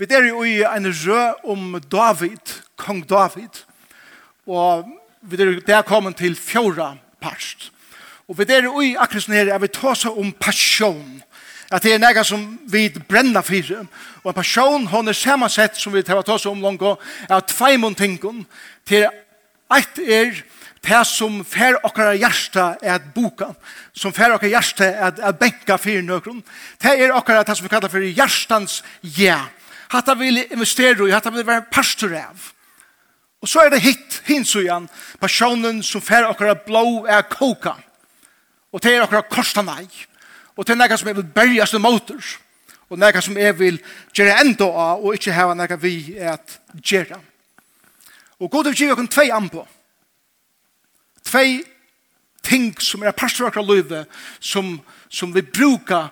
Vi er jo i en rø om David, kong David, og vi er der kommet til fjorda parst. Og vi er jo i akkurat sånn her, jeg vil ta seg om passion, at det er nega som vi brenner for, og en passion, hon er samansett som vi tar ta seg om langt, er tveimund tingun, til eit er det som fer okkara hjärsta er at boka, som fer okkara hjärsta er at, benka fyrir nøkron, det er okkara det som vi kallar for hjärstans ja, Hatta vil investera i, hatta vil være pastor av. Og så er det hitt, hinsujan, personen som fer okkara blå er koka. Og det er okkara kosta nei. Og det er nekka som jeg vil berjast en motor. Og nekka som jeg vil gjere enda av, og ikkje heva nekka vi er at gjere. Og god er givet okkara tvei anpå. Tvei ting som er pastor akkurat løyve, som, som vi bruka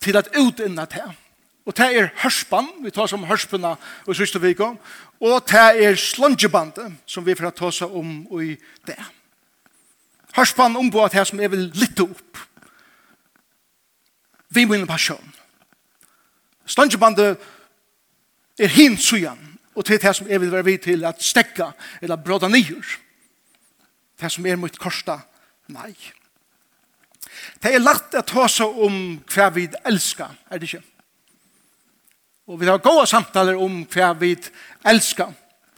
til at utinna til. Og det er hørspann, vi tar som hørspunna i siste vika. Og det er slungebandet, som vi får ta oss om i det. Hørspann ombå at det som er vel litt opp. Vi må passion. Slungebandet er hinsujan, og til det som er vil være vi til at stekka eller bråda nyer. Det som er mot korsta, nei. Det er lagt å ta seg om hva vi elskar, er det ikke? Og vi har gode samtaler om hva vi elsker.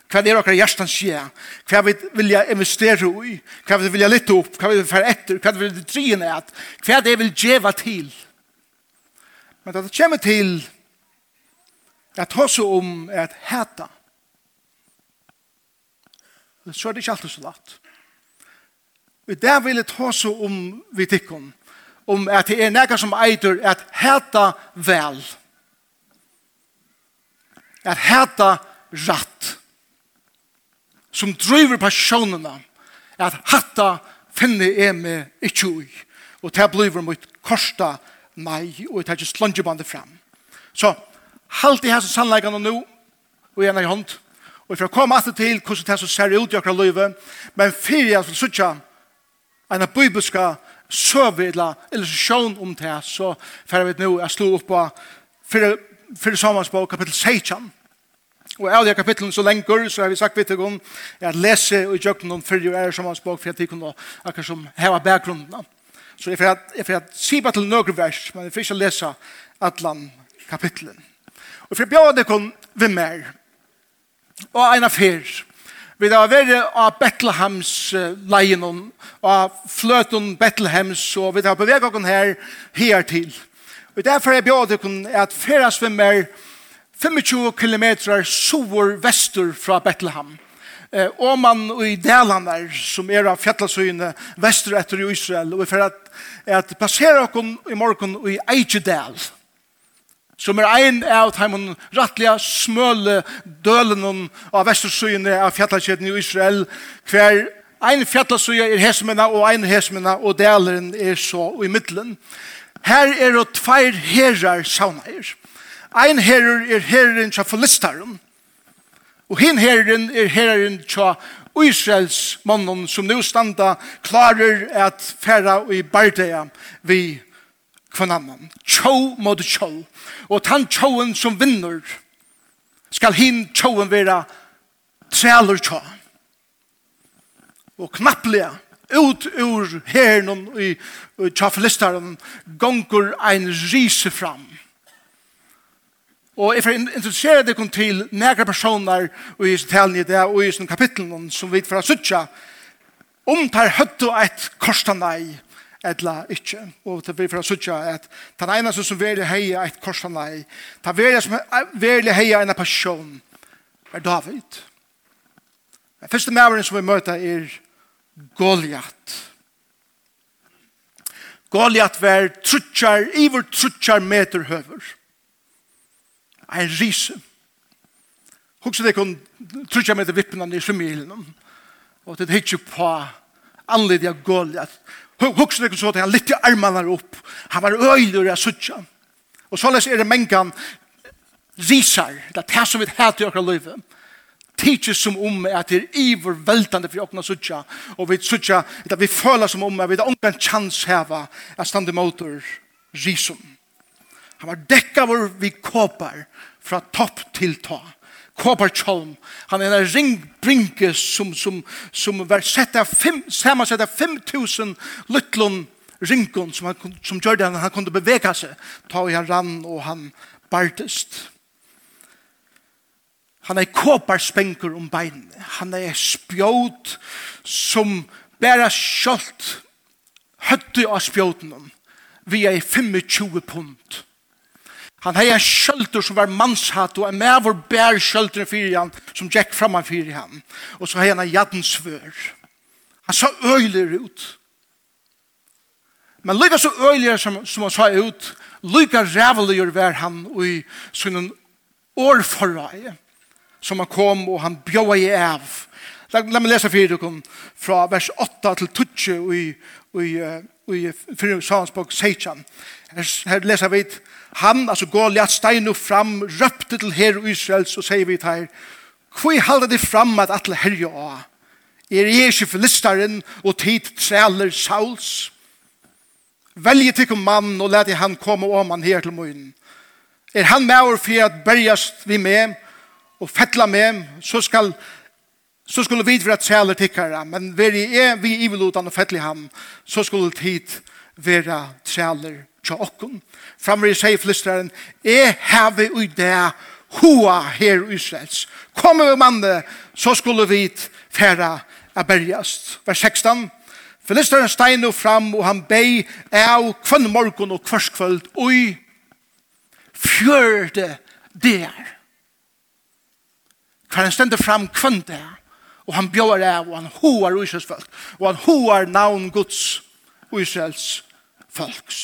Hva er dere hjertens skje? Hva vi vil investere i? Hva vi vil lytte opp? Hva vi vil fære etter? Hva vi vil drine ned? Hva det vil djeva til? Men det kommer til at ta seg om at heta. Så er det ikke alltid så lagt. Og der vil jeg ta hosse om vi tikkum om at det er nekka som eitur at heta vel. Heta vel at heta ratt som driver passionerna at hatta finne er med ikkje ui og det blir mot korsta nei og det er ikke slungebandet fram. Så halt i hans som sannleggene nå og gjerne i hånd og for å komme alltid til hvordan det ser ut i akkurat livet men fyrir jeg vil sutja en bibelska søve eller illustrasjon om det så fyrir vi nå jeg slå opp på fyrir fyrir samansbog, kapittel 16. Og av det kapitlet så lenger, så har vi sagt vidt om at lese og gjøkken om fyrir er samansbog, for at de kunne akkur som heva bakgrunnen. Så jeg får, jeg får si bare til nøkru vers, men jeg får ikke lese atlan kapitlet. Og for bjør det kun vi mer, og en affær, Vi har vært av Betlehems leien og av fløten Betlehems, og vi har beveget oss her her til. Og derfor er bjød dere at feras svimmer 25 kilometer sover vestur fra Bethlehem. Eh, og man i Dalanar, som er av fjallasøyene vestur etter Israel, og for at, at passere dere i morgen i Eijedal, som er ein av de rattliga smøle dølene av vestersøyene av fjallasøyene i Israel, hver ein fjallasøye er hesmena og ein hesmena, og dalen er så i middelen her er det tveir herrar saunair. Ein herrar er herren tja filistaren, og hin herren er herren tja Israels mannen som nu standa klarer at færa i bardeia vi kvann annan. Tjå mot tjå. Og tann tjåen som vinner skal hin tjåen vera træler tjå. Og knapplega ut ur herren i tjaffelistaren gonger ein rise fram. Og jeg får introdusere deg til nægra personer i talen i det og i sin kapitlen som vi får sutja om tar høttu et korstanei etla ikkje. Og det vi får sutja at den ene som verlig heia et korsta den verlig som verlig heia en passion er David. Den første mæveren som vi møter er Goliath. Goliath var trutjar, iver trutjar meter høver. Ein rise. Hugsa det kun trutjar meter vippna i svimmihilen. Og det hitt på anledning av Goliat. Hugsa det kun så at han lytte armarna opp. Han var øyler av suttja. Og så er det mengan risar, det er det som vi hater i okra livet tidsir som om at det er iverveldande for åkna suttja, og vi suttja at vi føler som om at vi har ongan chans heva at stande motor risum. Han var dekka vår vi kåpar fra topp til ta. Kåpar tjolm. Han er en ringbrinke som, som, som var sett av fem, samansett av 5000 lytlun rinkon som, han, som gjør det han, han kunne bevega seg. Ta i han rann og han bartest. Han er kåparspengur om beinene. Han er spjåt som bæra skjolt høtti av spjóten vi er 25 pund. Han hei er skjølter som var mannshatt og er med vår bær skjølter fyrir han som gikk framan fyrir han. Og så hei han en jadensvør. Han sa øyler ut. Men lykka så øyler som, som han sa ut, lykka ræveligur var han og i sånn årforrei som han kom og han bjøa i av. La, la meg lese fyrir dere fra vers 8 til 12 i, i, i, i fyrir Salensbog Seichan. Her, her leser vi han, altså Goliath, stein og fram, røpte til her Israels og sier vi her, hvor halda de fram at atle herje å? Er jeg ikke filisteren og tid træler Sauls? Velje til mann og let han komme om han her til munnen. Er han med over for at bergast vi med, og fettla med, så skal så skulle vi være træler tikkere, men vi er vi ivelutan og fettli ham, så skulle tid være træler tja okkun. Framme i seg flisteren, jeg hevi ui det hoa her Israels. Kommer vi manne, så skulle vi færa a bergast. Vers 16. Filisteren steinu fram, og han bei av kvann morgon og kvarskvöld ui fjörde der for han stender fram kvann det, og han bjør av, og han hoar Israels folk, og han hoar navn Guds Israels folks.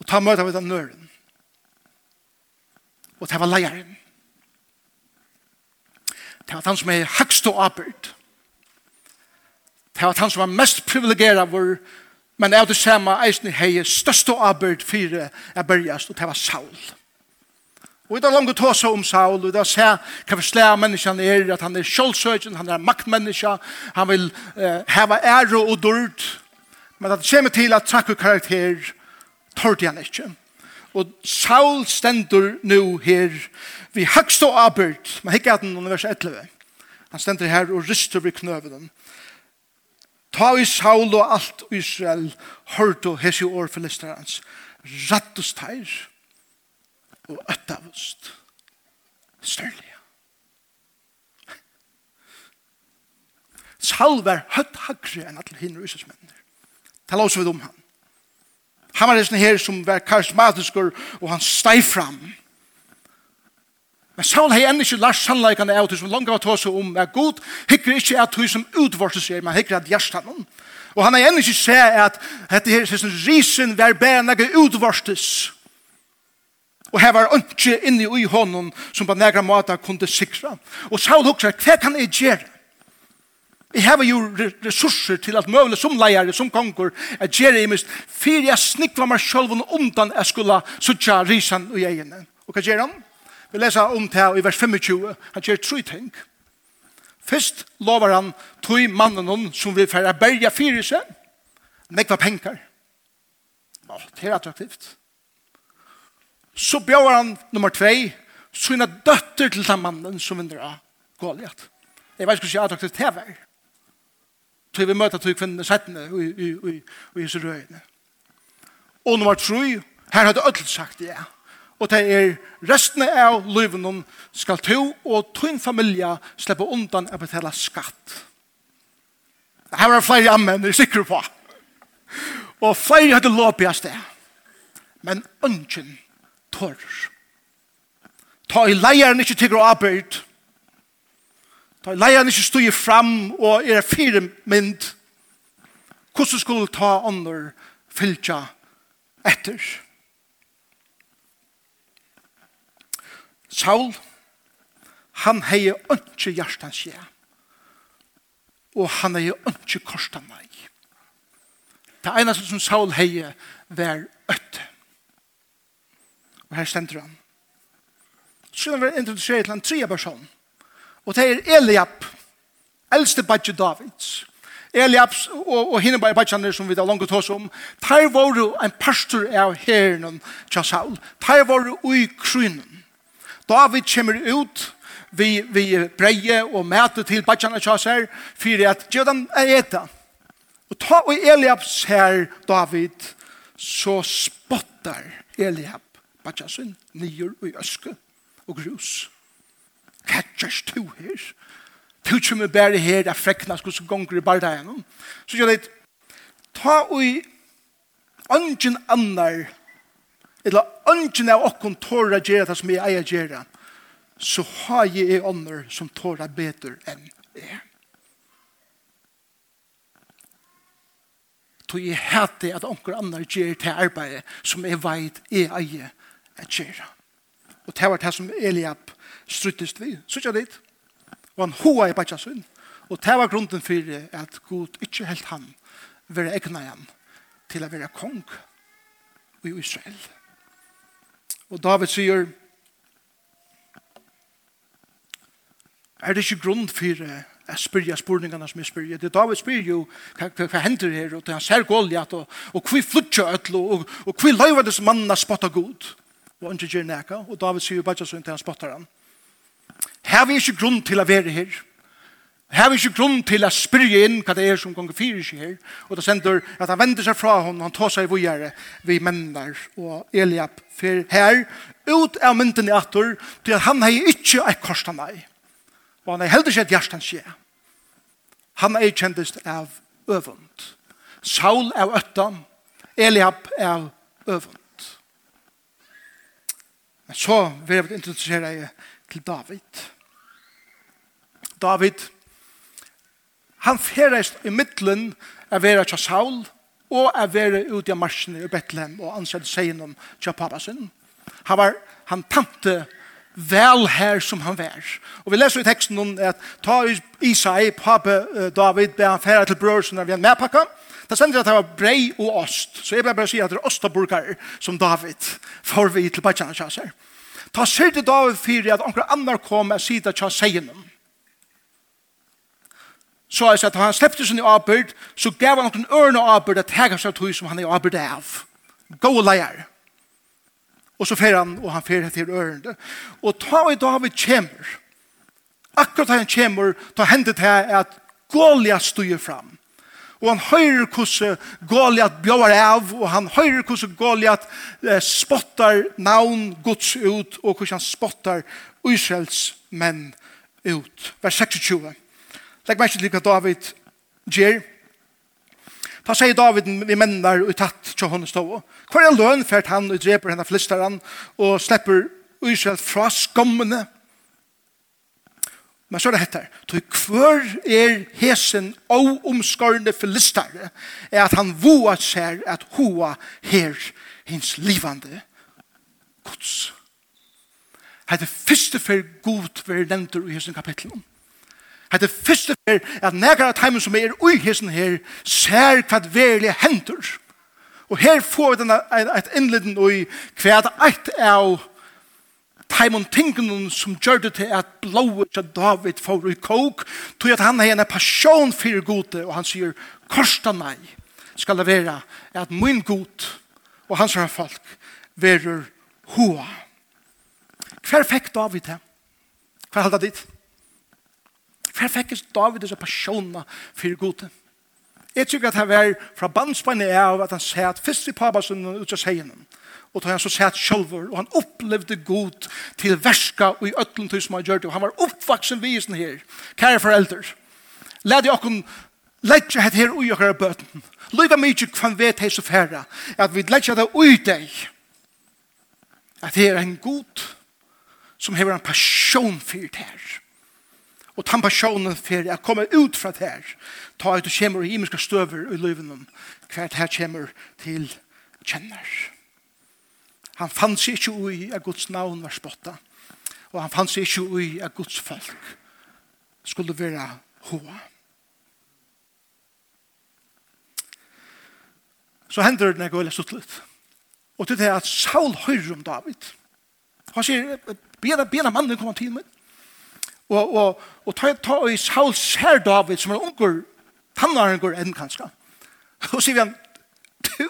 Og ta møte av den nøren. Og det var leieren. Det var han som er høgst og apert. Det var han som var mest privilegeret av vår Men av det samme eisen i hei største arbeid fire er bergjast, og det var Saul. Og det er langt å ta om Saul, og det er å se hva for slag menneskene er, at han er kjølsøkjen, han er maktmenneske, han vil eh, heve ære og dørd. Men at det kommer til at trakk og karakter, tørte han ikke. Og Saul stender nå her, vi høgst og arbeid, men ikke at den under vers 11. Han stender her og ryster ved knøvene. Ta i Saul og alt Israel, hørt og hese år for listerans, rattus teir og øttavust, Størlig. Saul var høtt hagre enn alle hinner Israels Israelsmennene. Ta også vidt om han. Han var en her som var karismatisk og han steg fram. Han Men Saul hei enn ikke lars sannleikane av til som langt av tåse om er god, hikker ikke at hun som utvorset seg, men hikker at gjerst han. Og han hei enn ikke se at dette her sin risen var bænage utvorses. Og her var ønske inne i hånden som på negra måte kunne sikra. Og Saul hukser, hva kan jeg gjøre? Jeg har jo ressurser til at møvle som leier, som konger, at gjøre i mist, for jeg snikva meg selv undan jeg skulle sutja risan og egene. Og hva gjør han? Vi leser om det i vers 25. Han gjør tre ting. Først lover han tog mannen som vil fære berge fire seg. Nekva penger. Å, det er attraktivt. Så bjør han nummer tvei er døtter til den mannen som vinner av Goliath. Jeg vet ikke hvordan attraktivt det var. Så vi møter til kvinnene settene i, i, i, i, i røyene. Og nummer tre, her hadde ødelt sagt ja og det er resten av livet skal to og tøyn familie slippe undan å betale skatt. Her var flere ammen, det er sikker på. Og flere hadde lov på sted. Men ønsken tårer. Ta i leieren ikke til å arbeid. Ta i leieren ikke stod fram og er fire mynd. Hvordan skulle ta andre fylkja etter? Saul, han hei ønske hjertens jeg. Og han hei ønske korsta meg. Det eneste som Saul hei var øtt. Og her stender han. Så han var introduseret til en tredje person. Og det er Eliab, eldste badje Davids. Eliab og, og hinne bare badjene som vi da langt hos om, der var en pastor av herren til Saul. Der var ui krynen. David kommer ut vi, vi breie og mæte til badjana tjasser for at gjødan er eta. Og ta og Eliab ser David så spottar Eliab badjana sin nyer og øske og grus. Hva gjørs to her? Du kommer bare her av frekna sko som gonger i barda. Så gjør det ta og ungen annar eller ønsken av okken tårer å gjøre det som jeg eier gjøre, så har jeg en ånder som tårer bedre enn jeg. Så jeg hater at onker andre gjør til arbeidet som jeg vet jeg eier å gjøre. Og det var det som Eliab struttest vi. Så ikke det. Og han hoa i bætja sin. Og det var grunden for at Gud ikke helt han være egnet igjen til å være kong i Israel. Og David sier, er det ikke grunn for jeg spyrja spurningene som jeg spyrja. Det David spyr jo hva, hva hender her, og han ser Goliath, og, og hva flutja øtlo, og, og hva løyva disse mannene spotta god. Og han gjør neka, og David sier jo bare sånn til han spottar han. Her er ikke grunn til å være her. Her er ikke grunn til å spyrje inn hva det er som gonger fyrir seg her. Og det sender at han vender seg fra hon, han tar seg i vujere vi mennar og Eliab fer her ut av mynden i atur til at han hei ikke eit korsta nei. Og han hei heldig seg et hjertan skje. Han hei kjendist av øvund. Saul av øtta, Eliab av øvund. Men så vil jeg interessere til David. David Han ferest i middelen av vera tja Saul og av vera ute av marsjen i Bethlehem og ansett seg om tja pappa sin. Han var, han tante vel her som han var. Og vi leser i teksten om at ta Isai, pappa David, be han færa til brorsen av en medpakka, Det stender at det var brei og ost. Så jeg ble bare si at det er ostaburkar som David får vi til Bajanskjasser. Ta sier til David fyrir at anker annar kom og sier til tja segenom så er at han slepte sin avbyrd, så gav han noen ørne avbyrd at hega seg tog som han er avbyrd av. Gå leier. Og så fer han, og han fer til ørene. Og ta i David kjemmer. Akkurat han kjemmer, ta hendet her at Goliath stod fram. Og han høyrer hvordan Goliath bjør av, og han høyrer hvordan Goliath eh, spottar navn Guds ut, og hvordan han spottar Israels menn ut. Vers 26. Legg meg ikke til hva David gjør. Da sier David vi mennar og tatt til henne stå. Hva er løn fært han dreper henne flisteren og slipper Israel fra skommene? Men så er det hettar. Toi er hesen og omskårende filistare er at han voa seg at hoa her hins livande gods. Hette fyrste for god vi er nevnt i hesen kapitlet om er første fer at nægare av som er ui hissen her ser hva verlig hendur. Og her får vi denne, et innleden ui hva eit av teimen tingene som gjør det til at blået til David får ui kåk tog at han har en passion fyrir gode og han sier korsta nei skal det være at min god og hans herre folk verur hoa. Hver fikk David det? Hva halda dit? Hver fikk David disse passioner for gode? Jeg tykker at han var fra bandspannet av at han sier at først i pabasen ut av seien. Og da han så sett sjølver, og han opplevde god til verska og i øtlen til som han gjør det. Og han var oppvaksen visen her. Kære foreldre, lad jeg åkken Lætja hett her ui okkar bøten. Løyva mykje kvann vet hei så færa. At vi lætja det ui deg. At det er en god som hever en passion fyrt her og ta passionen for å komme ut fra det her, ta ut og kommer i himmelske støver i løven, hvert her kommer til kjenner. Han fann seg ikke ui at Guds navn var spotta, og han fann seg ikke ui at Guds folk skulle være hoa. Så hender det når jeg har litt. Og til det at Saul hører om David. Han sier, bena, bena mannen kommer til meg. Og, og, og ta, ta i Saul ser David som er unger, tannaren går enn kanskje. Og sier vi han, du,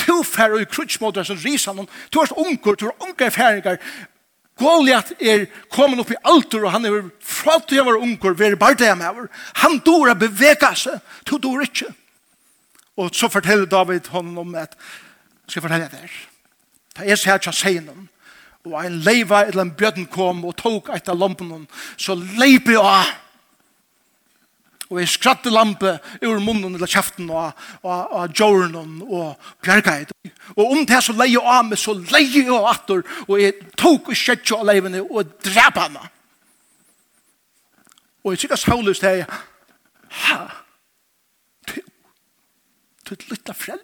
du færre i krutsmåter som riser noen, du er unger, du er unger færinger, Goliath er kommet opp i alter og han er fra til jeg var unger, vi er bare det med over. Han dår å bevege seg, du dår ikke. Og så forteller David honom om at, skal jeg fortelle deg der, da jeg ser ikke å si noen, og ein leiva eller en bjøden kom og tok eit av lampen så leipi jeg av og jeg skratte lampe ur munnen eller kjeften og, og, og jorden og bjergeit og om det så leie av meg så leie jeg av atter og jeg tok og skjetje av leivene og drep henne og jeg sikkert saulus det ha du du er litt av frell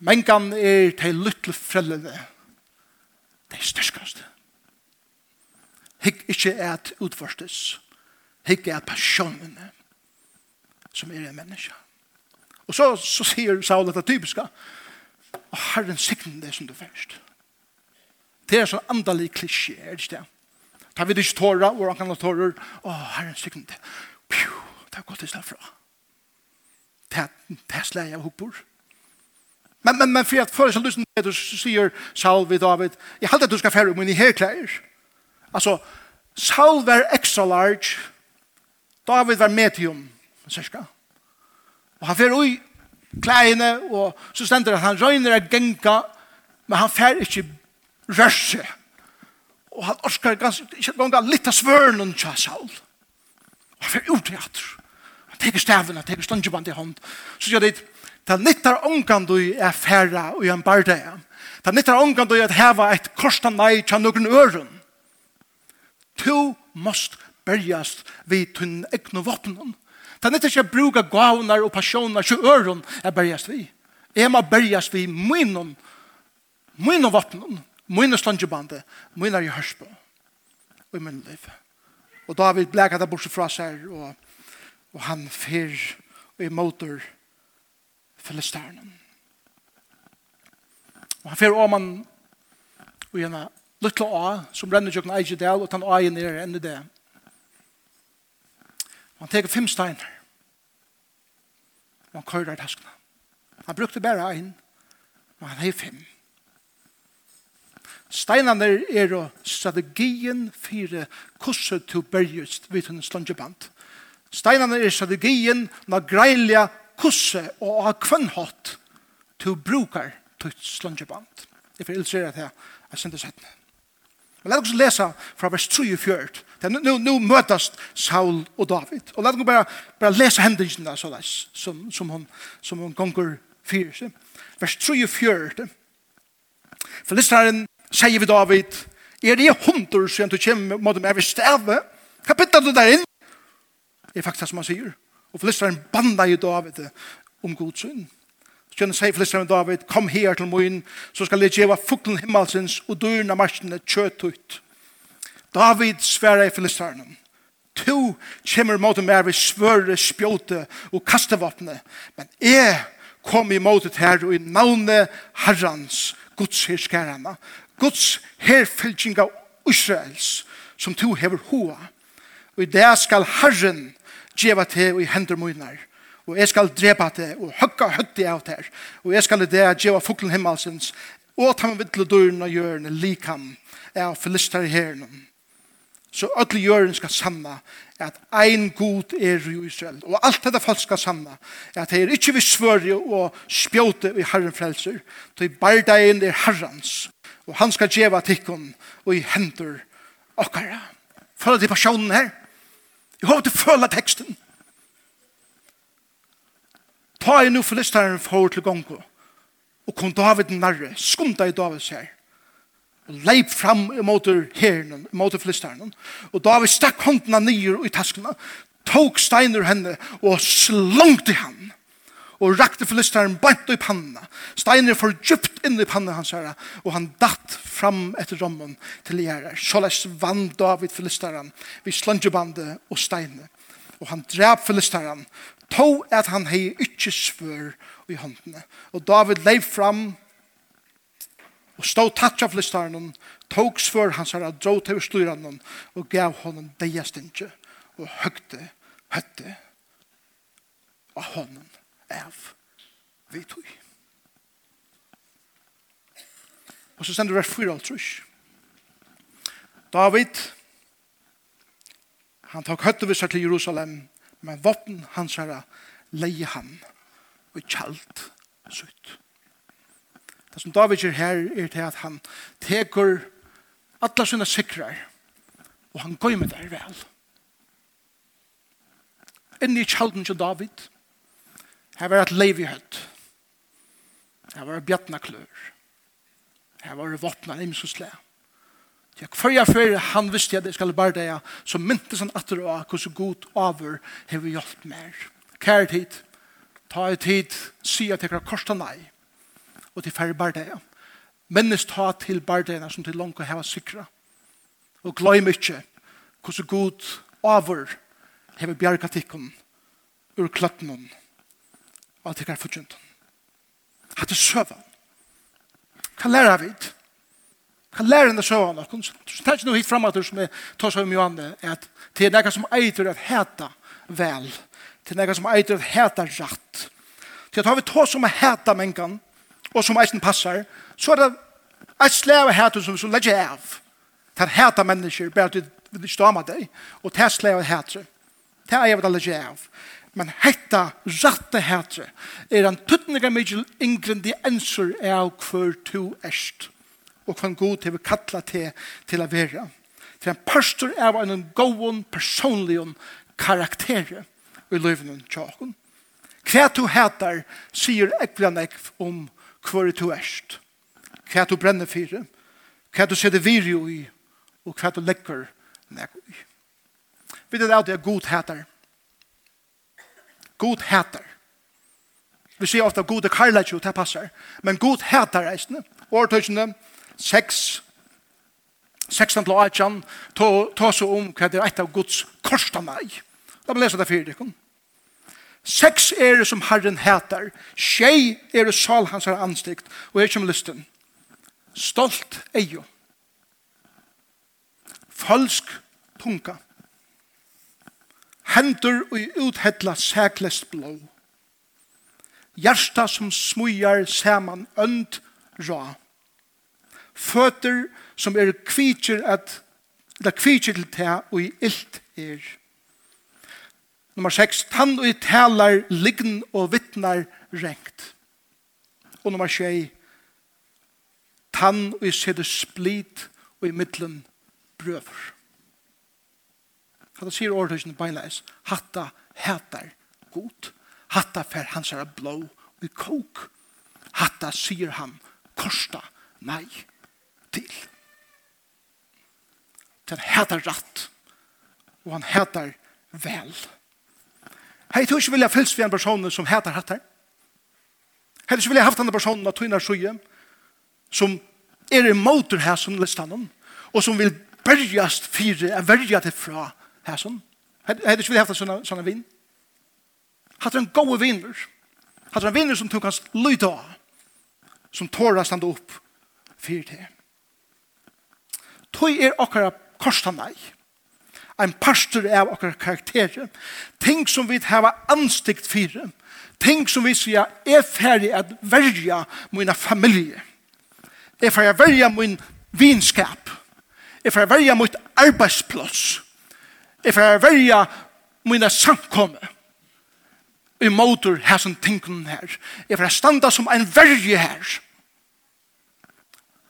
Mengan er til lytle frellene. det er styrkast. Hikk ikkje er at utforstes. Hikk er at passionene som er en menneske. Og så, så sier Saul dette typiska. Og Herren sikten det som du først. Det er sånn andalig klisjé, er det ikke det? Da vil ikke tåra, og han kan ha tåra, Å, Herren sikten det. Pju, det er godt i stedet fra. Det er slag av hopper. Men, men, men for at før som lysen til du sier Saul ved David, jeg halte at du skal fære om i herklær. Altså, Saul var extra large, David var medium, cirka. Og han fære ui klærne, og så stender at han røyner er genka, men han fære ikke rørse. Og han orskar ganske, ikke langt litt av svørnen til Saul. Og han fære ut i atter. Han teker stavene, han teker stundjuband i hånd. Så sier det, Det nyttar ångan du er færre og en bardeia. Det nyttar ångan du er at heva et korsta nei tja nokon øren. Tu måst berjast vid tunn egnu våpnen. Det nyttar ikke bruka gavnar og passioner tja øren er berjast vi. Jeg må berjast vi munnen, munnen våpnen, munnen slangebande, munnen i hørsbo og i min liv. Og David blekade bort fra seg og, og han fyr og i motor og filisteren. Og han fyrer om han og gjerne lytla å som brenner tjokken eige del og tan å i nere enn det. Og han teker fem steiner og han køyrer taskene. Han brukte bare ein og han hei fem. Steinene er strategien for kurset til bergjøst vidt en slungeband. Steinene er strategien når greilige kusse og av kvønnhått til brukar til slungeband. Jeg får illustrere det her. Jeg sender settene. Men lad oss lesa fra vers 3 og 4. Nu, nu møtast Saul og David. Og lad oss bare, bare lesa hendelsene så der, som, som, hun, som hun gonger fyrir. Vers 3 og 4. For listeren sier vi David, er det hundur som du kommer mot dem, er stave? Hva bytter du der inn? Det er faktisk det som han sier. Og filisteren banda i David om godsyn. Så kjenner seg filisteren David, kom her til moen, så skal jeg gjeva fuklen himmelsens og dyrna marsjene kjøtt ut. David sverre i filisteren. To kjemmer mot meg ved svøre, spjåte og kastevåpne, Men jeg kom i måtet her og i navnet herrens, Guds herskærene, Guds herfylking av Israels, som to hever hoa. Og i det skal Herren djeva te og i hender munar. Og jeg skal drepa te og høgga høtti av te. Og jeg skal i det djeva fuklen himmelsens og ta med vittle døren og hjørne likam av filister i herren. Så alle hjørne skal samna at ein god er i Israel. Og alt dette folk skal samna at det er ikke vi svørje og spjóte i herren frelser. Det er bardeien er herrens. Og han skal djeva tikkun og i hendur okkara. Følg til personen her. Jeg håper du føler teksten. Ta i nu forlisteren for til gongo. Og kom David nærre. Skumta i David her. Og leip fram imot herren, imot forlisteren. Og David stakk håndene nyer i taskene. Tok steiner henne og slungte henne og rakte filisteren bant i panna. Steiner for djupt inn i panna hans herre, og han datt fram etter rommen til gjerre. Sjåles vann David filisteren vi slungebande og steiner. Og han drep filisteren, to at han hei ikkje svør i håndene. Og David leif fram og stå tatt av filisteren, tog svør hans herre, dro til styren og gav honom deia stinje og høgte høtte av honom av vi tog. Og så sender vi vers 4 alt trus. David, han tok høtte vi seg til Jerusalem, men våpen hans herre leie han og kjalt sutt. Det som David gjør her er til at han teker alle sine sikrar og han går med der vel. Inni kjalten til David, Her var et leiv i høtt. Her var bjattna klør. Her var våpna imsosle. Ja, før jeg før han visste at jeg skal bare det, så myntes han atter av hvordan god over har vi hjulpet mer. Kjær tid, ta i tid, si at jeg har korsta nei, og til færre bare det. Mennes ta til bare det, som til langt å ha sikra. Og glem ikke hvordan god over har vi bjerget tikkene ur kløttene og alt ikkar fortjent. Hatt det søva. Hva lærer vi? Hva lærer det denne søvann? Så tenk noe hit frem at du som er tås av Johan er at det er noe som eitur at heta vel. Det er noe som eitur at heta ratt. Til at har vi tås som heta mengan og som eisen passar så er det et slave heta som som legger av. Det er heta mennesker bare at vi vil med deg og det er slave heta. Det er jeg vil legge av. Men hetta ratte hetre er en tuttnega mykje ingredienser av hver to erst og hvem god til vi kalla til til å være. Til en pastor av en gåon personlig karakter i løyvnen tjakken. Hva du hætar sier ekla nekv om hver du erst. Hva du brenner for, hva du ser det virjo i, og hva du legger nekv i. Vi vet at det er god hætar God hater. Vi sier ofte god er karlæg det passer. Men god hætar eisne. Årtøysene, seks, sekstan til åtjan, ta så om hva det er et av Guds korsta meg. La meg lese det fyrir dikon. Seks er det som Herren hater. tjei er det sal hans har anstikt, og er som lysten. Stolt eio. Falsk tunga. Falsk tunga hendur og uthedla sæklest blå. Hjärsta som smujar saman önd rå. Føtter som er kvitsir at eller kvitsir til te og i illt er. Nummer 6. Tann og i talar lign og vittnar rengt. Og nummer 6. Tann og i sede split og i middelen brøver. For det sier åretøysene beinleis, hatta hætar god, hatta fer hans er blå i kok, hatta sier han korsta meg til. Den hætar ratt, og han hætar vel. Hei, du ikke vilja fylst vi en person som hætar hattar. Hei, du ikke vilja haft denne personen av tøyna sjøye, som er i motor her som listanen og som vil bergast fire, er verja til fra, här som. Hade du inte haft sådana, sådana vin? Hade en goda vinner. Hade en vinner som tog hans lyda av. Som tårar standa upp för det. Tøy er okkara korsta nei. Ein pastor av okkara karakterer. Ting som vi hava anstikt fyrir. Ting som vi sier er ferdig at verja mina familie. Er ferdig at verja min vinskap. Er ferdig at verja mitt arbeidsplats. Jeg får velge mine samkomme i motor her som tinken her. Jeg får standa som en verje her.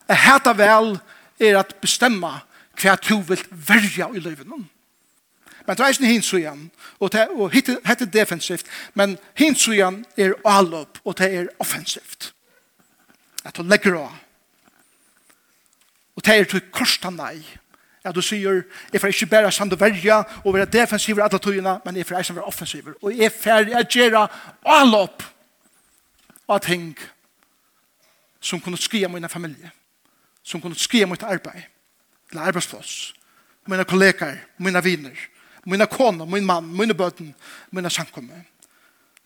Jeg heter vel er at bestemma hva du vil verja i livet. Men det er ikke hins igjen, og, det, er defensivt, men hins igjen er allop, og det er offensivt. At du legger av. Og det er til korsta nei at du sier, jeg får ikke bare samt og verja og være defensiv i alle togene, men jeg får ikke være offensiv. Og jeg får jeg gjøre alle opp av ting som kunne skrive mine familie, som kunne skrive mitt arbeid, eller arbeidsplass, mine kollegaer, mine viner, mine kone, min mann, mine bøten, mine samkommer.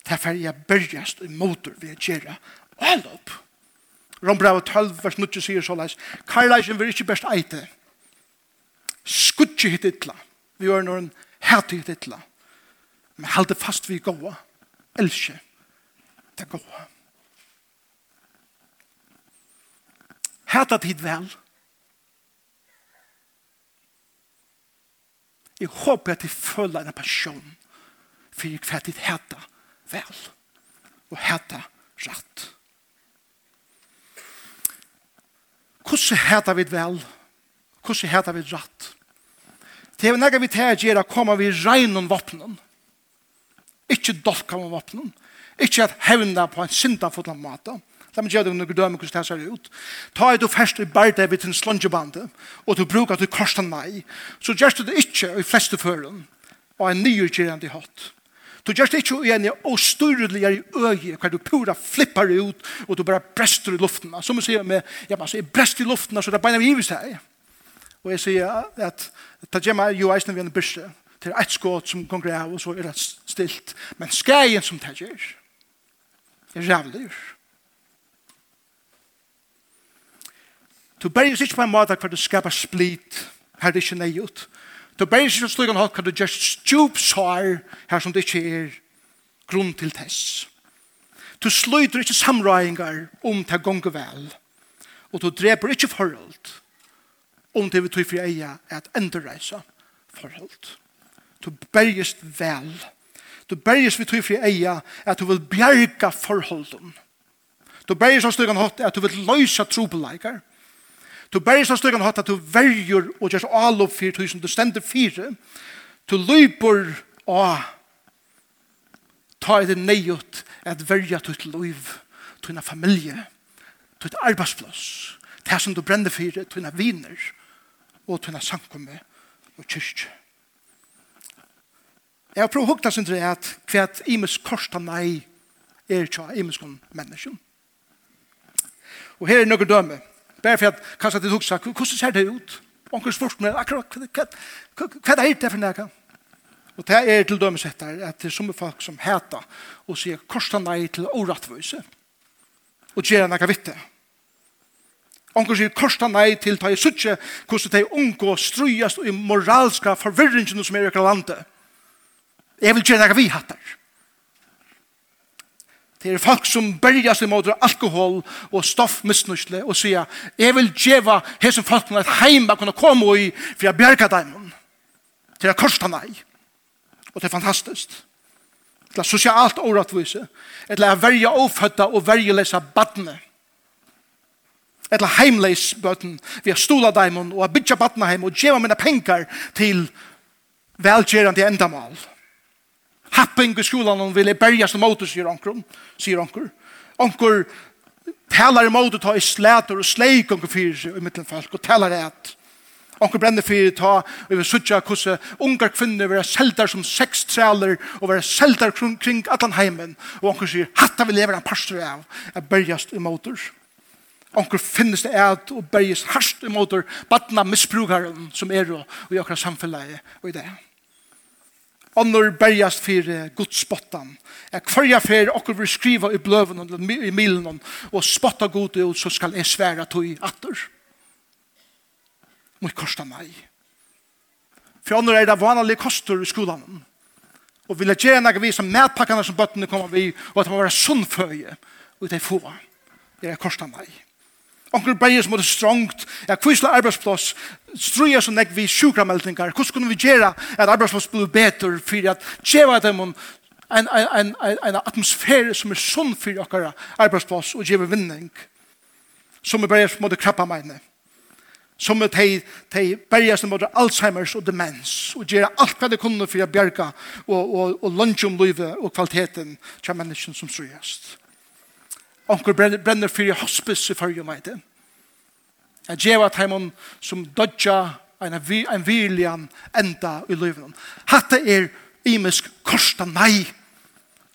Derfor jeg bergast i motor ved å gjøre alle opp. Rombrau 12, vers 9 sier såleis, Karlaisen vil ikke best eite, skutje hitt ytla. Vi gjør noen hæti hitt ytla. Men halde fast vi gåa. Elskje. Det gåa. Hæta tid vel. Jeg håper at jeg føler en passion for jeg kvært tid hæta vel. Og hæta rett. Hvordan hæta vi vel? Hvordan hæta vi rett? Det er nægge vi til å gjøre kommer vi regn om våpnen. Ikke dolka om våpnen. Ikke at hevna på en synda syndafotland måte. La meg gjøre det når du dømer hvordan det ser ut. Ta et du først i bardet ved din slungebande, og du bruker til korsen nei, så gjør du det ikke i fleste føren, og en nyutgjørende hatt. Du gjør det ikke i en i øye, hver du pura flippar ut, og du bare brester i luften. Som jeg sier med, ja, men altså, jeg brester i luften, så det er bare vi givet seg. Og jeg sier at, at Det gjemmer jo eisne vi en byrse. Det er et skåt som gonger av, og så er det stilt. Men skreien som det gjør, er rævlig. Du berges ikke på en måte hver du skapar split, her det ikke nøy ut. Du berges ikke slik en hatt hver du gjør stjupsar, her som det ikke er grunn til tess. Du sluter ikke samrøyngar om til gonger vel, og du dreper ikke forhold, om det vi tog for eia er at endreisa forhold. Du bergist vel. Du bergist vi tog for eia at du vil bjerga forholden. Du bergist av stygan hatt at du vil løysa trobeleikar. Du bergist av stygan hatt at du verger og gjør all opp fyrir tusen, du stender fire. Du løyper av ta i det neiot at verja tutt loiv, tunna familie, tutt arbeidsplass, det som du brenner fyrir, tunna viner, og tunna sankumme og kyrkje. Jeg har prøvd hukta sin til at hva at imes korsta nei er tja imes kon menneskjon. Og her er noen døme. Bare for at kanskje at du hukta, hvordan ser det ut? Onkel spurt meg akkurat hva er det for nekka? Og det er til dømes etter at det er som folk som heta og sier korsta nei til åratvøyse og gjerne nekka vitte. Onkur sier korsta nei til ta i suttje hvordan de unngå strujast i moralska forvirringene som er i landet. Jeg vil gjerne vi hattar. Det er folk som bergast mot alkohol og stoffmissnusle og sier, jeg vil djeva hese folkene et heim jeg kunne komme i for jeg bjerga dem. Det er korsta nei. Og det er fantastisk. Det er sosialt åratvise. Det er verja ofødda og verja lesa badne. Det etla heimleis bøten, vi har stola daimon og har bytja batnaheim og djeva mina penkar til velgerande endamal. Happing i skolan om vil berja som motor, sier onkur, sier onkur. Onkur talar i motor, ta i slæter og sleik onkur fyrir seg i mittlen folk og talar et. Onkur brenner fyrir ta og vi vil sutja kusse ungar kvinner vera seldar som sex træler og vera seldar kring, kring allan heimen og onkur sier hatta vi lever en pastor av er bergast om motor. Onkur onkur finnes det et og berges harst imot badna misbrukaren som er og i okra samfunnet og i det. Onnur berjast fyrir gudspottan. Jeg kvarja fyrir okkur vil skriva i bløven og i milen og spotta god ut så skal jeg sværa tog i atter. Må kosta meg. For onnur er det vanlige koster i skolan. Og vil jeg gjerne vi som medpakkene som bøttene kommer vi og at det må være sunnføye og det er få. Det er kosta meg. Onkel Beier som er strongt, ja, kvisla arbeidsplass, struja som nek vi sjukrameldingar, hvordan kunne vi gjøre at arbeidsplass blir betur for at djeva dem en, en, en, en atmosfære som er sunn for okkara arbeidsplass og djeva vinning, som er Beier som måtte krabba meine, som er tei, tei Beier som måtte Alzheimers og demens, og gjøre alt hva de kunne for å bjerga og, og, og lunge om livet og kvaliteten til mennesken som strujast. Onkur brenner fyrir hospice i fyrir meg. Jeg gjør at heimann som dodja en, en viljan enda i livet. Hatta er imisk korsta nei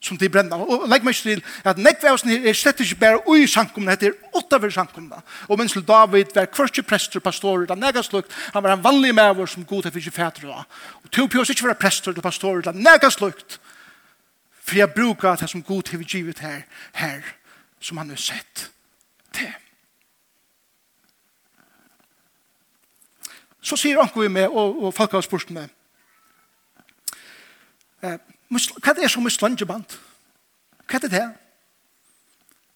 som de brenner. Og legg meg til at nekvevsen er slett ikke bare ui sankumna, det er utover sankumna. Og mens til David var kvørste prester, pastorer, da nega slukt, han var en vanlig mæver som god til fyrir fædre da. Og to pjøs ikke var prester, pastorer, da nega slukt, for jeg brukar det som god til fyrir her, her som han har sett til. Så sier Anko vi med, og, og folk har spørst med, eh, hva er det som er slangeband? Hva er det det?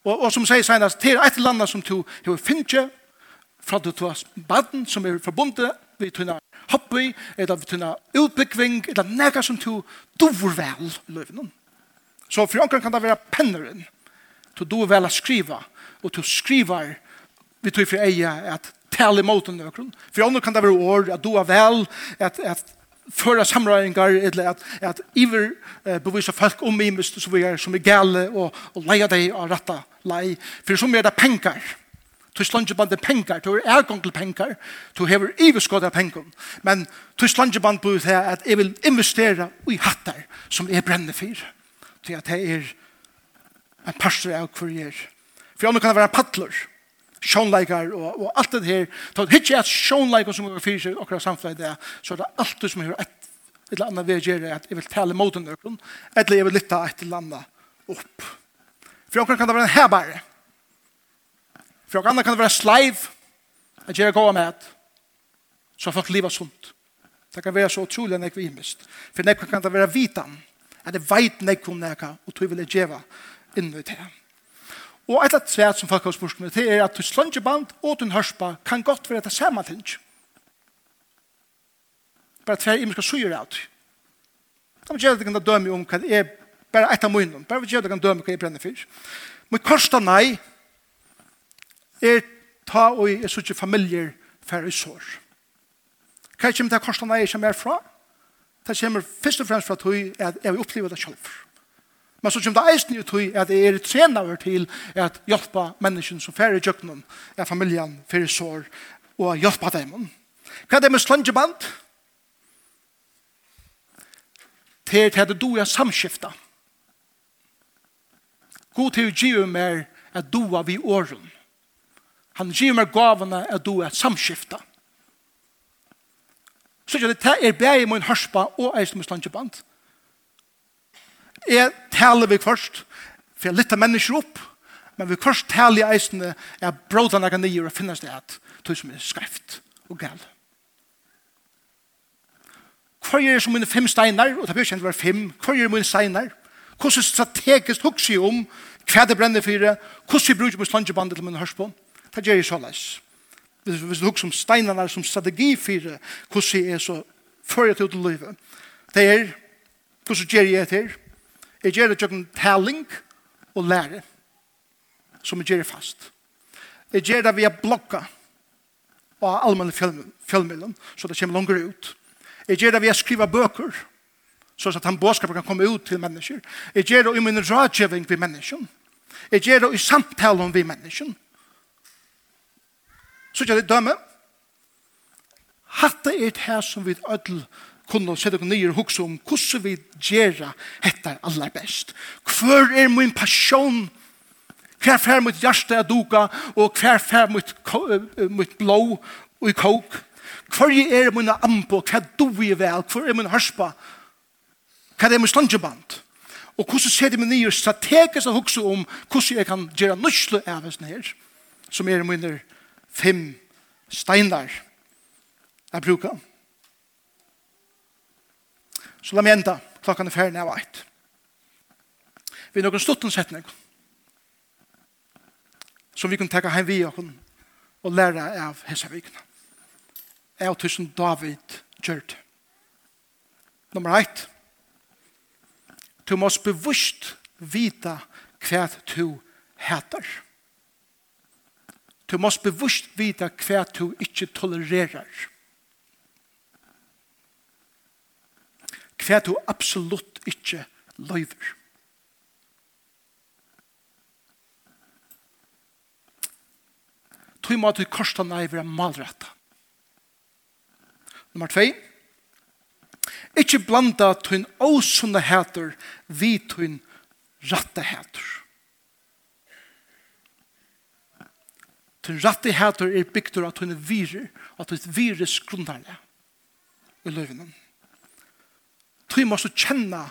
Og, og som sier senest, det er et eller annet som du har finnet fra du tar baden som er forbundet vi tunna hobby, eller vi tunna utbyggving, eller nega som du dover vel i løyven. Så for anker kan det være penneren, Du då väl att skriva. Och du skriver vi tror för eja att tala emot den ökron. För om kan det vara ord att du är väl att, att föra samröringar eller att, att iver eh, bevisa folk om i mest så vi är som är gale och, och leja dig av rätta lej. För som är det pengar. Du slanger band pengar, du är ergång til pengar, du hever iverskåd av pengar. Men du slanger band på det at jeg vil investera i hattar som er brennefyr. Det er en pastor av hver jeg er. For jeg kan være paddler, sjånleikar og, og alt det her. Så det er ikke at sjånleikar som går fyrir seg okra samfunnet det, så er det alt det som er et eller annet vi gjør at jeg vil tale mot en økron, eller jeg vil lytte et eller annet opp. For akkurat kan det være en herbare. For akkurat kan det være sleiv, at jeg går med så har folk livet sunt. Det kan være så utrolig enn jeg vil mist. For nekka kan det være vitan, at jeg vet nekka om nekka, og tog vil jeg gjeva, inn i det. Og et eller annet som folk har spurt med, det er at til slungeband og du hørspa kan godt være det samme ting. Bare tre imenska suger av det. Da må gjøre det kan døme om hva det er bare et av munnen. Bare gjøre det kan døme hva jeg brenner for. Men korsta nei er ta og i sånne familier færre sår. Hva kommer til korsta nei som er fra? Det kommer først og fremst fra at jeg har opplevet det selv. Men så kommer det eisen i tog at jeg er trena over til at hjelpa mennesken som færre kjøkkenen, er familien færre sår, og hjelpa dem. Hva er det med slangeband? Til at du er samskifta. God til å gi meg at du er vi åren. Han gir meg gavene at du er samskifta. Så det er bare i min hørspa og eisen med slangeband. Jeg taler vi først, for jeg lytter mennesker opp, men vi først taler i eisene er brodene kan nye og finnes det at tog som er skreft og gal. Hva er det som mine fem steiner, og det blir kjent var fem, hva er det mine steiner? Hvordan strategisk hukser jeg om hva det brenner for det, hvordan vi bruker mine slangebandet til mine hørspån? Det gjør jeg så leis. Hvis du hukser om steinerne som strategi for det, hvordan jeg er så før jeg til å løyve. Det er, hvordan gjør jeg det her? Jeg gjør det tjøkken telling og lære, som jeg gjør det fast. Jeg gjør det via blokka og allmenne fjellmiddelen, så det kommer langere ut. Jeg gjør det via skriva bøker, så at han bådskapen kan komme ut til mennesker. Jeg gjør det i min rådgjøving ved mennesken. Jeg gjør det i samtalen ved mennesken. Så gjør det dømme. Hatt det er det her som vi ødel kunne sette dere nye og hukse om hvordan vi gjør dette aller best. Hvor er min passion? Hver fer mitt hjerte er duka, og hver fer mitt, mitt blå og i kåk. Hvor er min ambo, hva du er vel, hvor er min hørspa, hva er min slangeband? Og hvordan ser det min nye strategisk å hukse om hvordan jeg kan gjøre nøsle av oss her, som er mine fem steinar jeg bruker. Så la meg enda klokken er ferdig av eit. Vi er noen stuttens setning som vi kan teka hjem vi og og læra av hessa vikna. Jeg og tusen David gjørt. Nummer eit. Du måst bevust vita hva du heter. Du måst bevust vita hva du ikke tolererer. hva du absolutt ikke løyver. Tøy må du korsta nei være malretta. Nummer 2. Ikke blanda tøyn åsunne hæter vi tøyn ratte hæter. Tøyn ratte hæter er bygdur av tøyn virer, av tøyn virer skrundarle i løyvenen. Tøy må du kjenne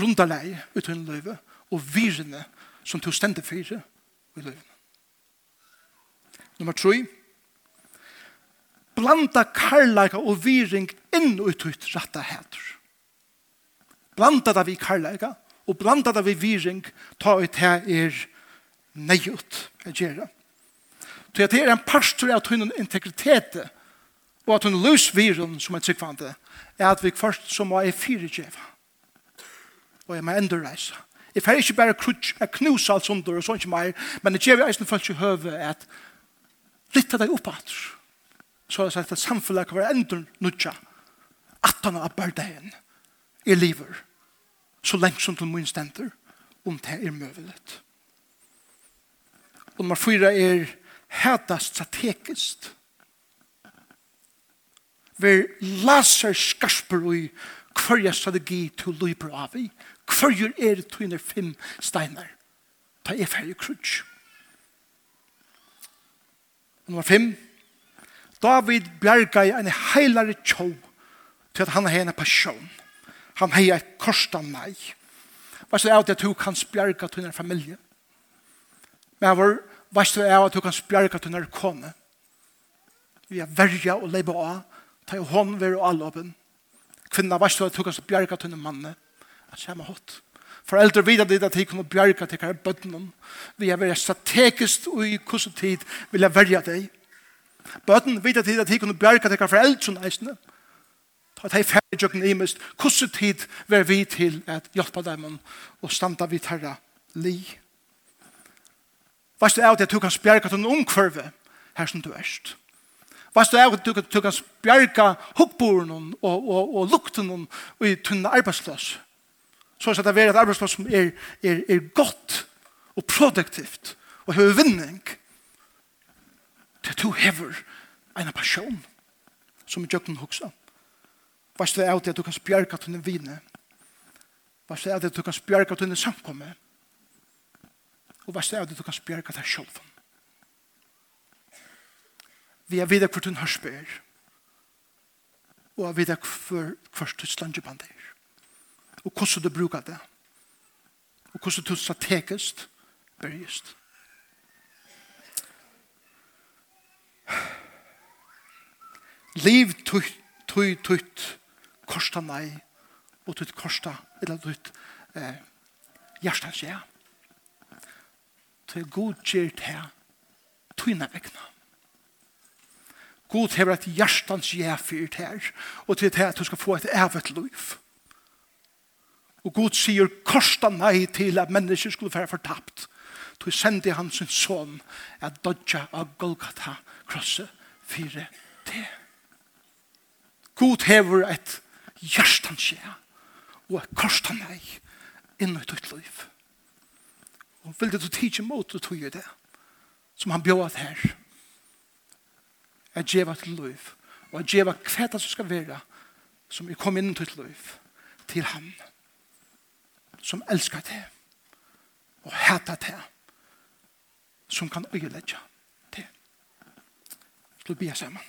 ut i tøyne løyve og virene som du stender fire i løyvene. Nummer tre. Blanda karlaga og viring inn og uttrykt ratta hætur. Blanda det vi karlaga og blanda det vi viring ta ut her er nøyut jeg gjør det. Så det er en pastor av tøyne integritet og at hun løs viren som er tryggvande er at vi først så må jeg djeva. Og jeg må enda reise. Jeg får ikke bare krutsk, jeg knuser alt sånt, og sånt ikke mer, men jeg gjør eisen først i høve at litt av deg oppad. Så jeg sagt at samfunnet kan være enda nødja, at han har bardeien i livet så lenge som til min stender om det er møvelet. Og nummer fyra er hætast strategisk ver laser skarper i hverja strategi til løyper av i. Hverjur er tøyner fem steinar. Ta er færre krutsk. Nummer fem. David bjerga i en heilare tjå til at han har en passion. Han har et korsta nei. Hva er det at du kan bjerga til din familie? Men vår, hva er det at du kan bjerga til din kone? Vi er verja og lebe av ta jo hånd ved og allåpen. Kvinna var stå, tok oss bjerga til en manne. Han kommer hot. Foreldre vidar dit at de kunne bjerga til hver bøtten. Vi er veldig strategisk og i kursen tid vil jeg velge deg. Bøtten vidar dit at de kunne bjerga til hver foreldre eisene. Ta at de færre jøkken imest. Kursen tid vil vi til at hjelpa dem og standa vid herra li. Vast du er at jeg tok hans bjerga til en omkvarve her som du erst. Vast du er at du kan bjerga hukkboren og, og, og lukten og i tunne arbeidsløs. Så er det være et arbeidsløs som er, er, er godt og produktivt og har vinning til du hever en passion som er jøkken huksa. Vast du er at du kan bjerga tunne vine. Vast du er at du kan bjerga tunne samkomme. Og vast du er at du kan bjerga deg sjølven. Vi er videre hvor du har spør, Og er videre hvor først du slanger på deg, Og hvordan du bruker det. Og hvordan du strategisk bergist. Liv tutt, tutt, tutt, korsta nei, og tutt korsta, eller tutt eh, hjertens ja. Tutt god gjer til tøyna vekna. God hever et hjertans jæfyr her, og til det at du skal få et evet liv. Og God sier korsta nei til at mennesker skulle være fortapt. Du sendte han sin son at dodja av Golgata krosse fire til. God hever et hjertans jæ og et korsta nei i ditt liv. Og vil du tige mot du tog i det som han bjør her er djeva til liv, og er djeva hva som skal være, som er kom inn til liv, til ham, som elskar det, og hata det, som kan øyelegge det. Så blir saman. sammen.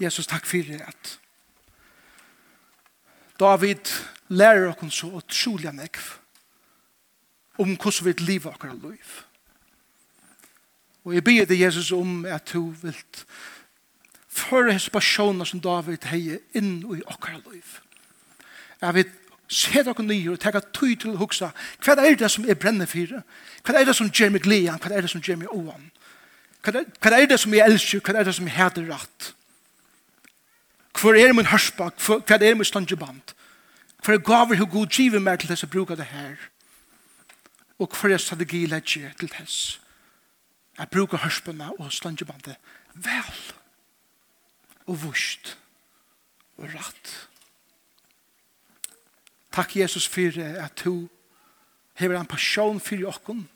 Jesus, takk for det at David lærer oss så utrolig nekv om hvordan vi lever akkurat liv. Og jeg bygde Jesus om at du vil føre hans personer som David heier inn i okkar liv. Jeg vil se dere nye og tenke tøy til å huske hva er det som er brennende for? Hva er det som gjør meg glede? Hva er det som gjør meg oan? Hva er det som jeg elsker? Hva er det som jeg heter rett? Hva er min hørspa? Hva er min stangeband? Hva er gaver hva god giver meg til dess jeg bruker det her? Og hva er strategi legger til dess? Jeg bruker hørspene og slangebandet vel og vurst og rett. Takk Jesus for at du hever en passion for okken.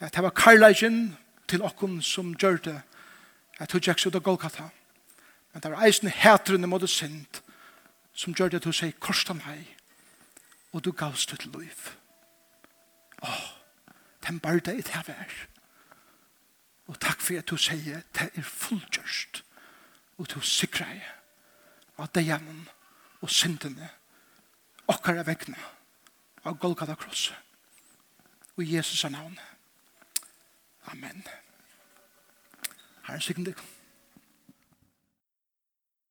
At det var karlagen til okken som gjør det. At du gikk ut av Golgata. Men det var eisen hætrende måte sint som gjør det at du sier korset meg og du gavst ut liv. Åh, den bare det er det her. Og takk for at du sier det er fullgjørst og du sikrer av det gjennom og syndene okkar er vekkene av Golgata Kross. Og i Jesus er navn Amen. Herren sikker deg